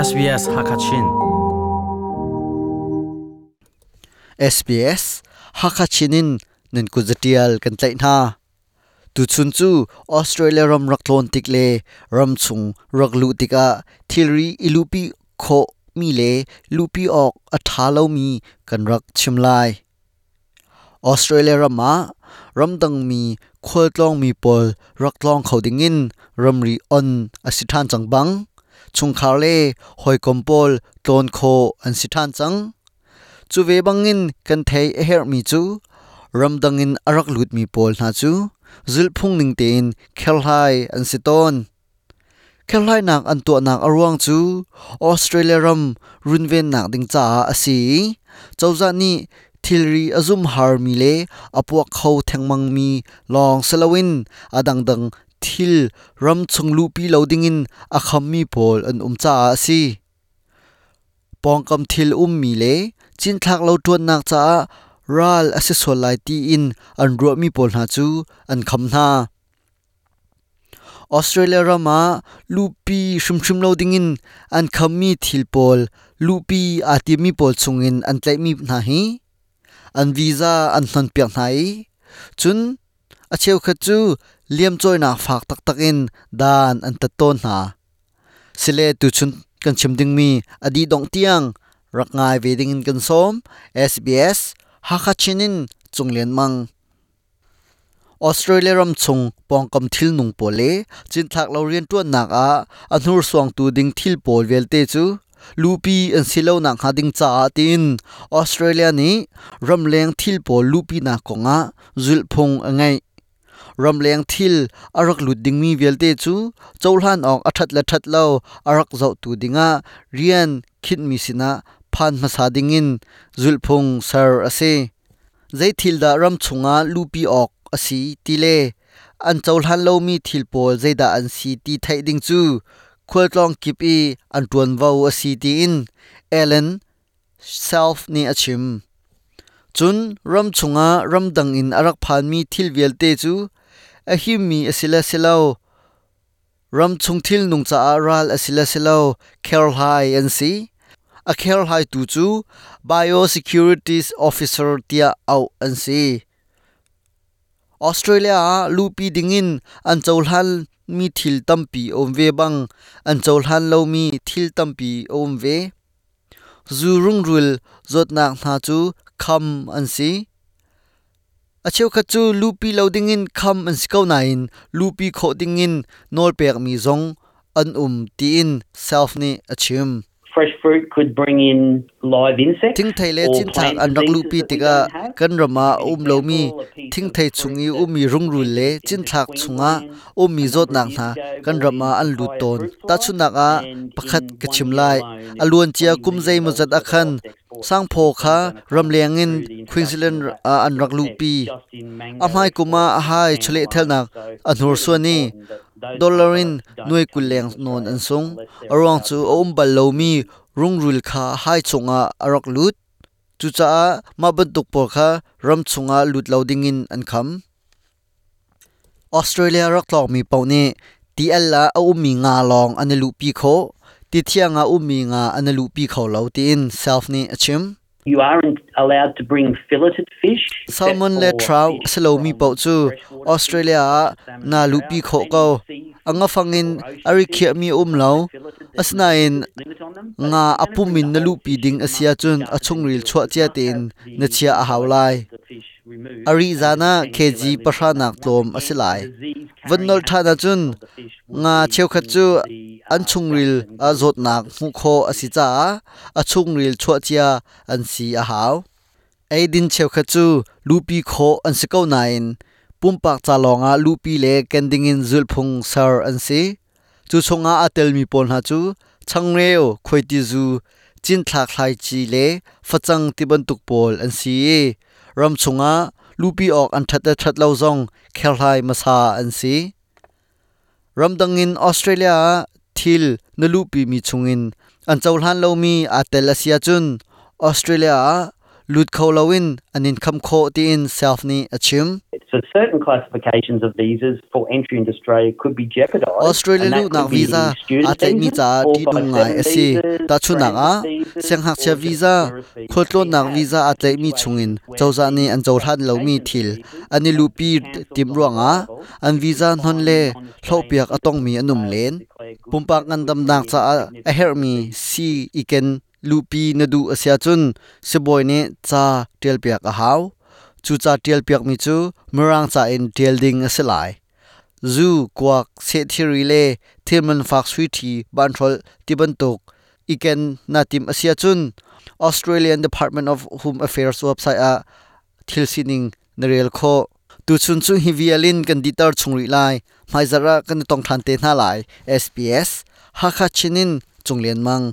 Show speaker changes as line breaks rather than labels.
SBS Hakachin
SBS Hakachinin nen ku zatial kan tlai na tu chun chu Australia ram raklon tik le ram chung raklu tika thilri ilupi kho mi le lupi ok athalo mi kan rak chimlai Australia rama ramdang mi khwaltlong mi pol raklong khodingin ramri on asithan changbang chung khar le hoi kompol ton kho an sithan chang chu ve bangin kan thei a her mi chu ramdangin arak lut mi pol na chu zul phung ning tein khel hai an siton khel hai nak an to nak arwang chu australia ram runven nak ding cha asi chawza ni thilri azum har mi le apuak kho thengmang mi long salawin adang dang thil ram chung lu pi loading in a kham mi pol an um cha si. Pong kam thil um mi le, chin thak lo tuan nak cha ral ase sol lai ti in an ro mi pol na chu an kham na Australia rama lupi shum shum loading in an kham mi thil pol lupi ati mi pol chungin an tlai mi na hi. An visa an thon piak nai chun, a cheu kha chu liam choi na phak tak tak in dan an ta ton na sile tu chun kan chim ding mi, adi dong tiang, rak ngai ve ding in kan som SBS ha kha chinin chunglen mang. Australia ram chung pong kam thil nung pole chin thak lo rian tu nak a anur suang tu ding thil pol vel te chu lupi an silo na kha ding cha tin Australia ni ramleng thil pol lupi na konga zul phung angai ramleng thil arak lut ding mi velte chu chawlhan ong athat la that lo arak zo tu dinga. Rian khit mi sina phan ma sa dingin zulphung sar ase. Zai thil da ram chunga lupi ok asi tile an chawlhan lo mi thil pol zai da an si ti thai ding chu. Khwaltlong kip i an tuan vau asi ti in. Ellen, self ni achim chun, ram chunga, ram dang in arak phan mi thil velte chu. A hi mi asila silao ram chung thil nung cha ral asila silao khel hai an si. A khel hai tu chu. Biosecurities officer tia au an si. Australia lupi dingin an chawlhan mi thil tampi om ve bang. An chawlhan lo mi thil tampi om ve. Zurung rul, zot na na chu kham an si acheu kha chu lupi loading in kham an sikau na in lupi kho ding in nol pek mi zong an um ti in self ni achim
fresh fruit could bring in live insects.
thing thai le chin
plant
an rak lu
diseases
pi
that we
tika
don't have,
kan rama um lo mi
a
thing thai chungi um mi rung rul le chin thak chunga um mi
a
zot nak na kan rama an lu ton. ta chu nak a pakhat ka chim lai alun chia
20
kum zai mu zat akhan
of export
sang pho
from
kha
Democratic
ram leang in
through the introduction
Queensland
of
a an rak lu
that
pi
just in mango
amhai kuma
exports
hai
stand
chhle
alone.
thel nak
So
anur
it's
so ni
important that those
dollarin
products don't
nuai
come
kuleng
into
non an
Australia
sung
unless they're
arwang
allowed
chu
to.
om bal lo mi rung rul kha hai chunga arak lut chu cha ma ban tuk por kha ram chunga lut loading in an kham Australia rak tlok mi paune ti alla a umi nga long an lu pi kho ti thia nga umi nga an lu pi kho lo ti in self ni achim
You aren't allowed to bring filleted fish. except
salmon le
for
trout
fish
selo mi
from
pau chu
freshwater
Australia
fish,
a
salmon
na
and
lu
trout,
pi kho
and
ko
seafood
anga fangin
or ocean
ari
fish,
khia mi
there's
um
a
lo
filleted, there's
asna
no
in
limit on them, but
nga
if you're gonna
apumin
bring
na
the
lu
whole
pi
fish,
ding
it must
asia
be
chun
gutted
achung
and
ril
killed.
chua
It
chia
must
tin
have the
na chia a haulai
the fish removed,
ari
and the
zana
potential
kg
live
pasha
in
nak
that.
tlom
Once
asilai
again, disease-carrying
van nol tha na
aspects
chun
of the fish would
nga
be
cheu khat
in
chu
the,
an
uh,
chung
guts
ril
and
a
gills
zot
of
nak
the
mu kho a si cha. A chung ril chua chia an si a haw ai din cheu kha chu lupi kho an si ko nain. Pumpak cha longa lupi le kending in zulphung sar an si. Chu chunga atel mi pon ha chu. Changreo khoiti zu. Chin thak thlai chi le ti tiban tuk pol an si. Ram chunga lupi ok an that that lo zong khel hai masa an si. Ramdangin australia thil na lupi mi chungin an chawlhan lo mi atel asia chun australia lut kho lawin anin kham kho ti in self ni achim
So certain classifications of visas for entry into Australia could be jeopardised.
Australia
and that
lu
could
nak
be
visa
student
atlai mi
visas,
cha ti
457
dung ngai asi
visas,
ta chu nak a
transit visas,
seng hak cha
or
visa
just tourist visas.
khotlo
We
nak
have
visa atlai mi chungin chawza ni an zo than lo mi thil ani lu pi tim ruanga an visa non le thlopiak atong mi anum len pumpak ngan dam nak cha a- a her mi si iken lupi na du asia chun seboy ne cha tel piak a hau, chu cha tel piak mi chu murang cha in tel ding aselai zu kwak se thiri le thilman fak sui thi ban thol tiban tok iken na tim asia chun Australian Department of Home Affairs website a thil sining narel kho. Tu chun chu hi vialin kan ditar chungri lai. Mai zara kan tong than te na lai. SPS ha kha chinin chunglen mang.